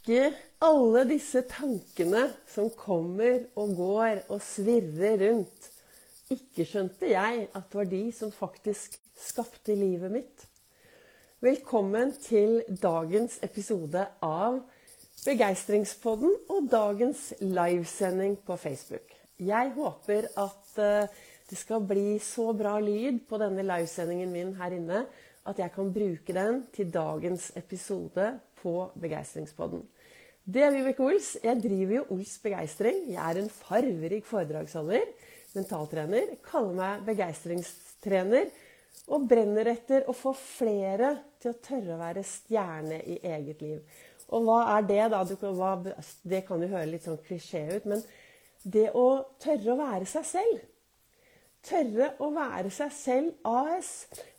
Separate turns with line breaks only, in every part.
ikke alle disse tankene som kommer og går og svirrer rundt, ikke skjønte jeg at det var de som faktisk skapte livet mitt. Velkommen til dagens episode av Begeistringspodden og dagens livesending på Facebook. Jeg håper at eh, det skal bli så bra lyd på denne livesendingen min her inne at jeg kan bruke den til dagens episode på Begeistringspodden. Det er Vibeke Ols. Jeg driver jo Ols Begeistring. Jeg er en farverik foredragsholder, mentaltrener. Kaller meg begeistringstrener og brenner etter å få flere til å tørre å være stjerne i eget liv. Og hva er det, da? Hva, det kan jo høre litt sånn klisjé ut, men det å tørre å være seg selv Tørre å være seg selv AS.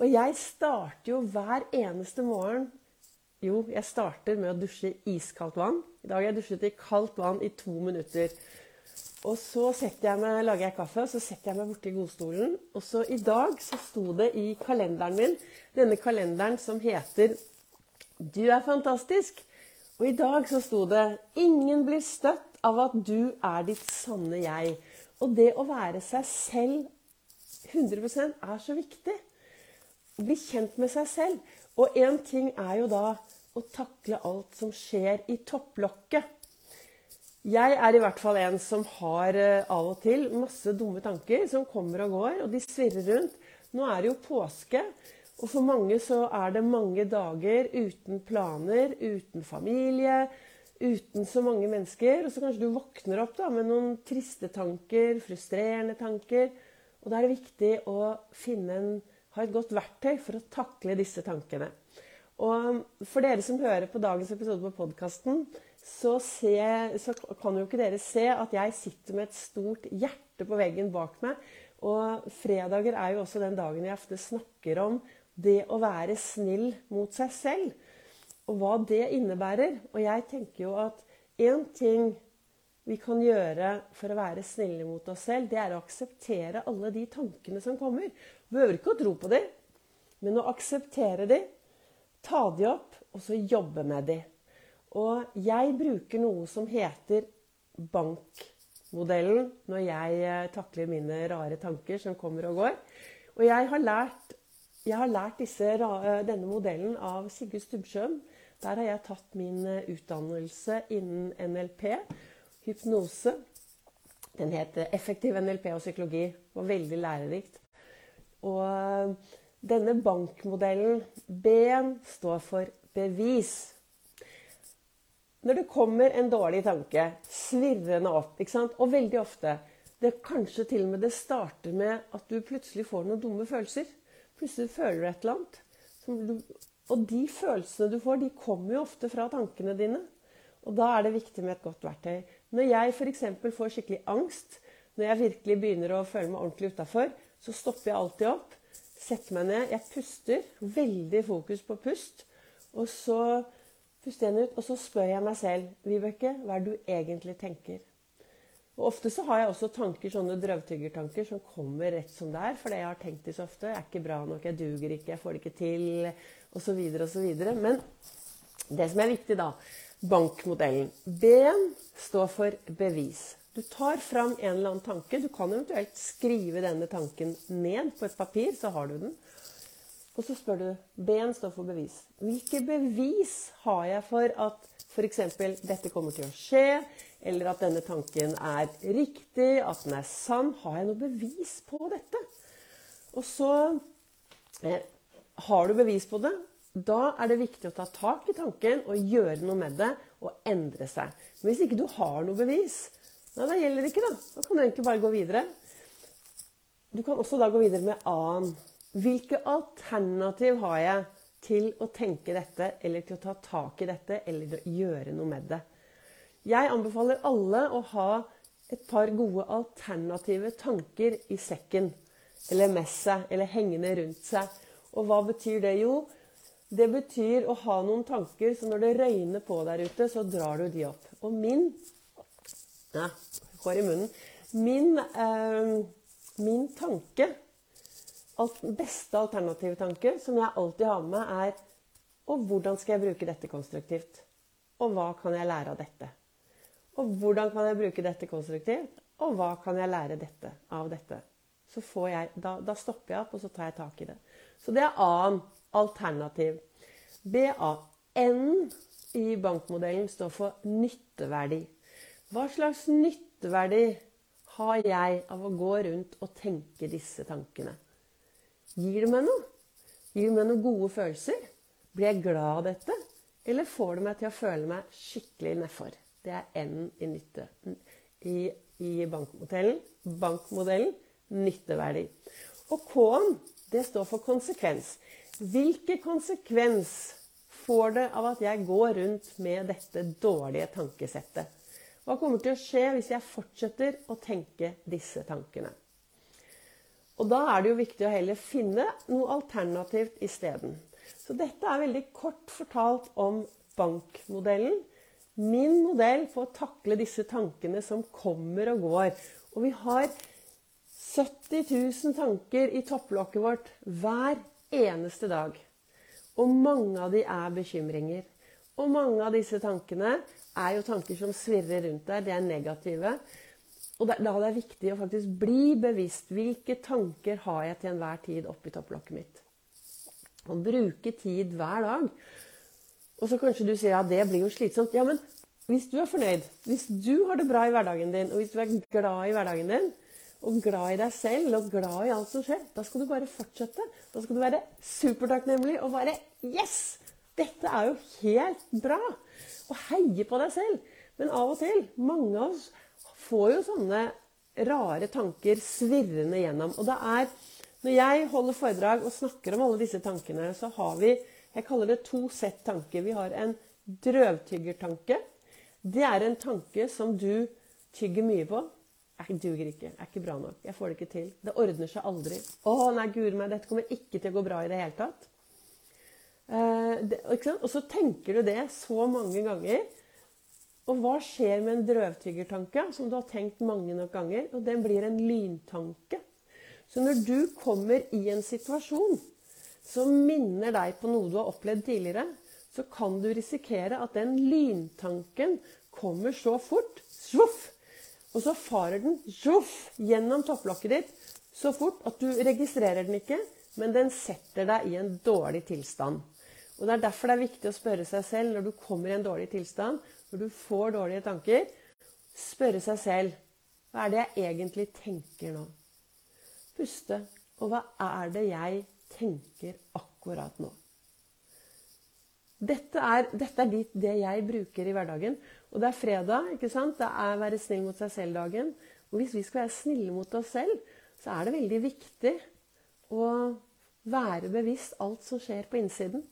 Og jeg starter jo hver eneste morgen Jo, jeg starter med å dusje iskaldt vann. I dag har jeg dusjet i kaldt vann i to minutter. Og så jeg meg, lager jeg kaffe, og så setter jeg meg borti godstolen. Og så i dag så sto det i kalenderen min, denne kalenderen som heter 'Du er fantastisk'. Og i dag så sto det 'Ingen blir støtt av at du er ditt sanne jeg'. Og det å være seg selv 100% er så viktig. Å bli kjent med seg selv. Og én ting er jo da å takle alt som skjer i topplokket. Jeg er i hvert fall en som har eh, av og til masse dumme tanker som kommer og går, og de svirrer rundt. Nå er det jo påske, og for mange så er det mange dager uten planer, uten familie, uten så mange mennesker. Og så kanskje du våkner opp da med noen triste tanker, frustrerende tanker. Og da er det viktig å en, ha et godt verktøy for å takle disse tankene. Og for dere som hører på dagens episode på podkasten, så, så, kan jo ikke dere se at jeg sitter med et stort hjerte på veggen bak meg. Og fredager er jo også den dagen jeg ofte snakker om det å være snill mot seg selv. Og hva det innebærer. Og jeg tenker jo at én ting vi kan gjøre for å være snille mot oss selv, det er å akseptere alle de tankene som kommer. Vi behøver ikke å tro på dem, men å akseptere dem, ta dem opp, og så jobbe med dem. Og jeg bruker noe som heter bankmodellen når jeg eh, takler mine rare tanker som kommer og går. Og jeg har lært, jeg har lært disse, eh, denne modellen av Sigurd Stubbsjøen. Der har jeg tatt min eh, utdannelse innen NLP hypnose. Den het 'Effektiv NLP og psykologi'. Det var veldig lærerikt. Og denne bankmodellen, B-en, står for bevis. Når det kommer en dårlig tanke svirrende opp, og veldig ofte det Kanskje til og med det starter med at du plutselig får noen dumme følelser. Plutselig føler du et eller annet. Og de følelsene du får, de kommer jo ofte fra tankene dine. Og da er det viktig med et godt verktøy. Når jeg f.eks. får skikkelig angst, når jeg virkelig begynner å føle meg ordentlig utafor, så stopper jeg alltid opp, setter meg ned, jeg puster. Veldig fokus på pust. Og så puster jeg ut, og så spør jeg meg selv Vibeke, hva er det du egentlig tenker? Og Ofte så har jeg også tanker, sånne drøvtyggertanker som kommer rett som det er. Fordi jeg har tenkt det så ofte. Jeg er ikke bra nok, jeg duger ikke, jeg får det ikke til, osv. osv. Men det som er viktig, da, bankmodellen. B-en står for bevis. Du tar fram en eller annen tanke. Du kan eventuelt skrive denne tanken ned på et papir, så har du den. Og så spør du B-en står for bevis. Hvilke bevis har jeg for at f.eks. dette kommer til å skje, eller at denne tanken er riktig, at den er sann? Har jeg noe bevis på dette? Og så eh, har du bevis på det, da er det viktig å ta tak i tanken og gjøre noe med det og endre seg. Men hvis ikke du har noe bevis, nei, da gjelder det ikke. Da Da kan du egentlig bare gå videre. Du kan også da gå videre med annen. Hvilke alternativ har jeg til å tenke dette, eller til å ta tak i dette, eller til å gjøre noe med det? Jeg anbefaler alle å ha et par gode alternative tanker i sekken. Eller med seg, eller hengende rundt seg. Og hva betyr det? Jo, det betyr å ha noen tanker, så når det røyner på der ute, så drar du de opp. Og min Nei, hår i munnen. Min, eh, min tanke, alt, beste alternative tanke, som jeg alltid har med er Og hvordan skal jeg bruke dette konstruktivt? Og hva kan jeg lære av dette? Og hvordan kan jeg bruke dette konstruktivt? Og hva kan jeg lære dette av dette? Så jeg, da, da, stopper jeg opp, og så tar jeg tak i det. Så det er A-en. Alternativ. BAN i bankmodellen står for nytteverdi. Hva slags nytteverdi har jeg av å gå rundt og tenke disse tankene? Gir det meg noe? Gir det meg noen gode følelser? Blir jeg glad av dette? Eller får det meg til å føle meg skikkelig nedfor? Det er N i nytte. I, i bankmodellen, bankmodellen nytteverdi. Og K-en, det står for konsekvens. Hvilken konsekvens får det av at jeg går rundt med dette dårlige tankesettet? Hva kommer til å skje hvis jeg fortsetter å tenke disse tankene? Og da er det jo viktig å heller finne noe alternativt isteden. Så dette er veldig kort fortalt om bankmodellen min modell for å takle disse tankene som kommer og går. Og vi har 70 000 tanker i topplokket vårt hver eneste dag. Og mange av de er bekymringer. Og mange av disse tankene er jo tanker som svirrer rundt deg. De er negative. Og da er det viktig å faktisk bli bevisst. Hvilke tanker har jeg til enhver tid oppi topplokket mitt? Og bruke tid hver dag og så kanskje du sier ja, det blir jo slitsomt. Ja, men hvis du er fornøyd, hvis du har det bra i hverdagen din, og hvis du er glad i hverdagen din, og glad i deg selv og glad i alt som skjer, da skal du bare fortsette. Da skal du være supertakknemlig og bare Yes! Dette er jo helt bra! Og heie på deg selv. Men av og til, mange av oss får jo sånne rare tanker svirrende gjennom. Og det er Når jeg holder foredrag og snakker om alle disse tankene, så har vi jeg kaller det to sett tanker. Vi har en drøvtyggertanke. Det er en tanke som du tygger mye på. Jeg duger ikke. Jeg er ikke bra nok. Jeg får det ikke til. Det ordner seg aldri. Å, nei, guri meg, dette kommer ikke til å gå bra i det hele tatt. Eh, det, og så tenker du det så mange ganger. Og hva skjer med en drøvtyggertanke som du har tenkt mange nok ganger? Og den blir en lyntanke. Så når du kommer i en situasjon som minner deg på noe du har opplevd tidligere, så kan du risikere at den lyntanken kommer så fort svuff, Og så farer den svuff, gjennom topplokket ditt så fort at du registrerer den ikke, men den setter deg i en dårlig tilstand. Og Det er derfor det er viktig å spørre seg selv når du kommer i en dårlig tilstand, når du får dårlige tanker, spørre seg selv hva er det jeg egentlig tenker nå? Puste. Og hva er det jeg tenker akkurat nå. Dette er, dette er det jeg bruker i hverdagen. Og det er fredag. ikke sant? Det er være snill mot seg selv-dagen. Og hvis vi skal være snille mot oss selv, så er det veldig viktig å være bevisst alt som skjer på innsiden.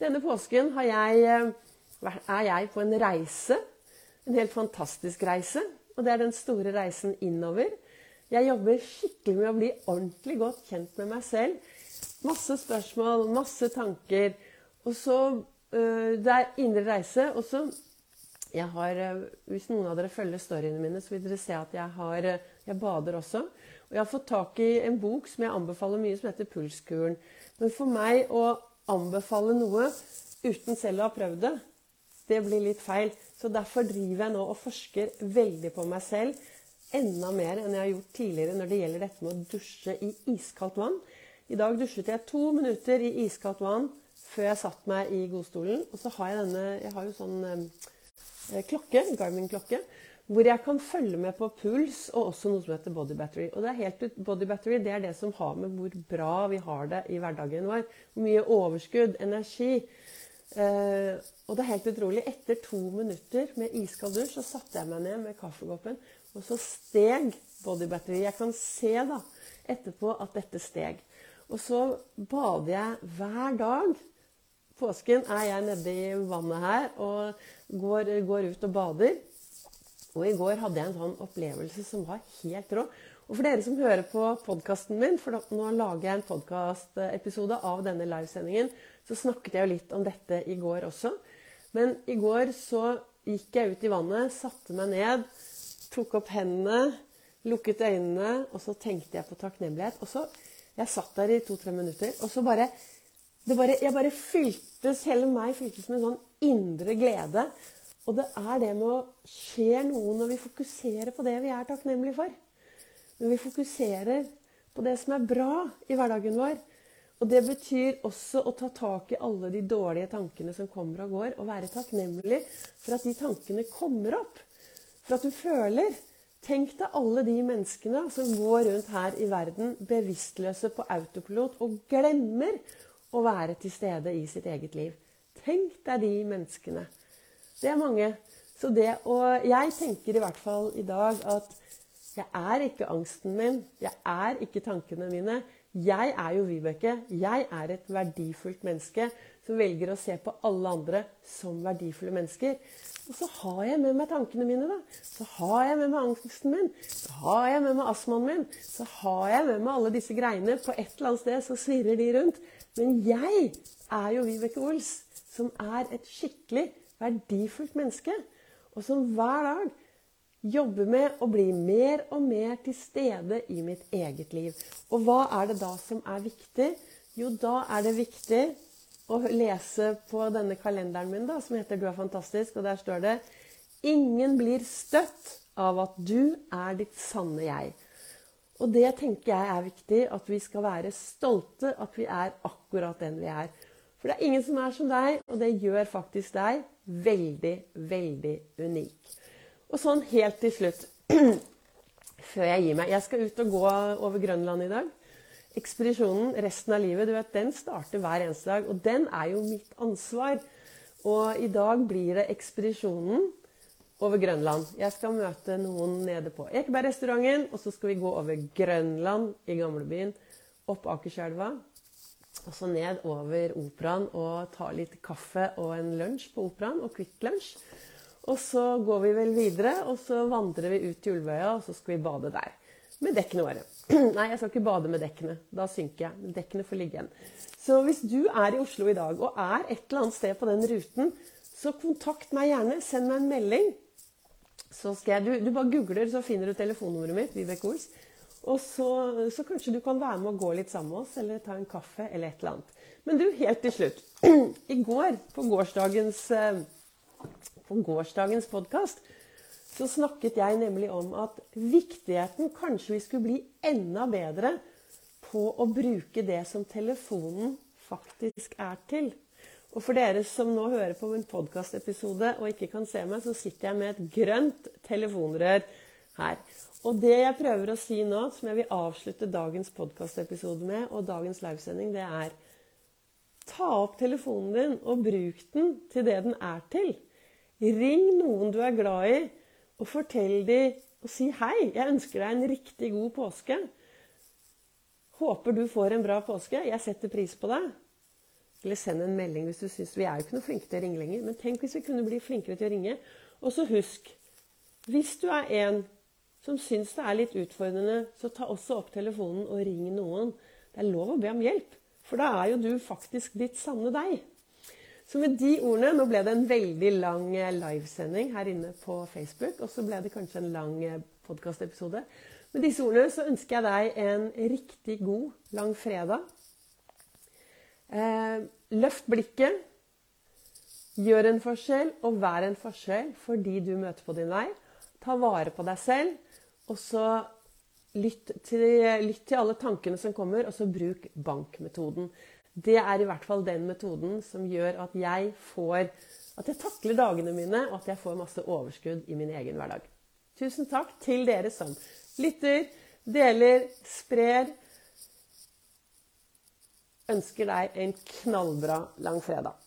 Denne påsken jeg, eh, er jeg på en reise. En helt fantastisk reise. Og det er den store reisen innover. Jeg jobber skikkelig med å bli ordentlig godt kjent med meg selv Masse spørsmål, masse tanker. Og så Det er indre reise. også. jeg har, uh, Hvis noen av dere følger storyene mine, så vil dere se at jeg, har, uh, jeg bader også. Og jeg har fått tak i en bok som jeg anbefaler mye, som heter Pulskuren. Men for meg å anbefale noe uten selv å ha prøvd det, det blir litt feil. Så derfor driver jeg nå og forsker veldig på meg selv. Enda mer enn jeg har gjort tidligere når det gjelder dette med å dusje i iskaldt vann. I dag dusjet jeg to minutter i iskaldt vann før jeg satte meg i godstolen. Og så har jeg denne Jeg har jo sånn eh, klokke, Garmin-klokke, hvor jeg kan følge med på puls og også noe som heter body battery. Og det er helt body battery det er det som har med hvor bra vi har det i hverdagen vår. Hvor mye overskudd, energi. Eh, og det er helt utrolig. Etter to minutter med iskald dusj så satte jeg meg ned med kaffekoppen, og så steg body battery. Jeg kan se da etterpå at dette steg. Og så bader jeg hver dag. Påsken er jeg nede i vannet her og går, går, ut og bader. Og i går hadde jeg en sånn opplevelse som var helt rå. Og for dere som hører på podkasten min, for nå lager jeg en podkastepisode av denne livesendingen, så snakket jeg jo litt om dette i går også. Men i går så gikk jeg ut i vannet, satte meg ned, tok opp hendene, lukket øynene, og så tenkte jeg på takknemlighet. Og så jeg satt der i to-tre minutter, og så bare, bare, Jeg bare fyltes, hele meg fyltes med en sånn indre glede. Og det er det med å skje noe når vi fokuserer på det vi er takknemlige for. Når vi fokuserer på det som er bra i hverdagen vår. Og det betyr også å ta tak i alle de dårlige tankene som kommer og går, og være takknemlig for at de tankene kommer opp. For at du føler. Tenk deg alle de menneskene som går rundt her i verden bevisstløse på autopilot og glemmer å være til stede i sitt eget liv. Tenk deg de menneskene. Det er mange. Så det, å jeg tenker i hvert fall i dag at jeg er ikke angsten min. Jeg er ikke tankene mine. Jeg er jo Vibeke. Jeg er et verdifullt menneske som velger å se på alle andre som verdifulle mennesker. Og så har jeg med meg tankene mine, da. Så har jeg med meg angsten min. Så har jeg med meg astmaen min. Så har jeg med meg alle disse greiene. På et eller annet sted så svirrer de rundt. Men jeg er jo Vibeke Ols, som er et skikkelig verdifullt menneske. Og som hver dag jobber med å bli mer og mer til stede i mitt eget liv. Og hva er det da som er viktig? Jo, da er det viktig å lese på denne kalenderen min, da, som heter 'Du er fantastisk', og der står det 'Ingen blir støtt av at du er ditt sanne jeg'. Og det tenker jeg er viktig, at vi skal være stolte at vi er akkurat den vi er. For det er ingen som er som deg, og det gjør faktisk deg veldig, veldig unik. Og sånn helt til slutt, før jeg gir meg Jeg skal ut og gå over Grønland i dag. Ekspedisjonen resten av livet, du vet, den starter hver eneste dag. Og den er jo mitt ansvar. Og i dag blir det ekspedisjonen over Grønland. Jeg skal møte noen nede på Ekebergrestauranten, og så skal vi gå over Grønland i gamlebyen, opp Akerselva. Og så ned over Operaen og ta litt kaffe og en lunsj på Operaen, og Kvikk Lunsj. Og så går vi vel videre, og så vandrer vi ut til Ulvøya, og så skal vi bade der. Med dekkene våre. Nei, jeg skal ikke bade med dekkene. Da synker jeg. Dekkene får ligge igjen. Så hvis du er i Oslo i dag og er et eller annet sted på den ruten, så kontakt meg gjerne. Send meg en melding. Så skal jeg, du, du bare googler, så finner du telefonnummeret mitt. Vibeke Ols. Og så, så, kanskje du kan være med og gå litt sammen med oss, eller ta en kaffe, eller et eller annet. Men du, helt til slutt. I går, på gårsdagens, eh, på gårsdagens podkast, så snakket jeg nemlig om at viktigheten Kanskje vi skulle bli enda bedre på å bruke det som telefonen faktisk er til. Og for dere som nå hører på min podkastepisode og ikke kan se meg, så sitter jeg med et grønt telefonrør her. Og det jeg prøver å si nå, som jeg vil avslutte dagens podkastepisode med, og dagens livesending, det er Ta opp telefonen din og bruk den til det den er til. Ring noen du er glad i, og fortell dem og si hei. Jeg ønsker deg en riktig god påske. Håper du får en bra påske. Jeg setter pris på deg. Eller send en melding hvis du syns Vi er jo ikke noe flinke til å ringe lenger. Men tenk hvis vi kunne bli flinkere til å ringe. Og så husk Hvis du er en som syns det er litt utfordrende, så ta også opp telefonen og ring noen. Det er lov å be om hjelp, for da er jo du faktisk ditt sanne deg. Så med de ordene Nå ble det en veldig lang eh, livesending her inne på Facebook, og så ble det kanskje en lang eh, podkastepisode. Med disse ordene så ønsker jeg deg en riktig god lang fredag. Eh, løft blikket. Gjør en forskjell, og vær en forskjell for de du møter på din vei. Ta vare på deg selv, og så lytt til, lytt til alle tankene som kommer, og så bruk bankmetoden. Det er i hvert fall den metoden som gjør at jeg får at jeg takler dagene mine, og at jeg får masse overskudd i min egen hverdag. Tusen takk til dere som lytter, deler, sprer ønsker deg en knallbra langfredag.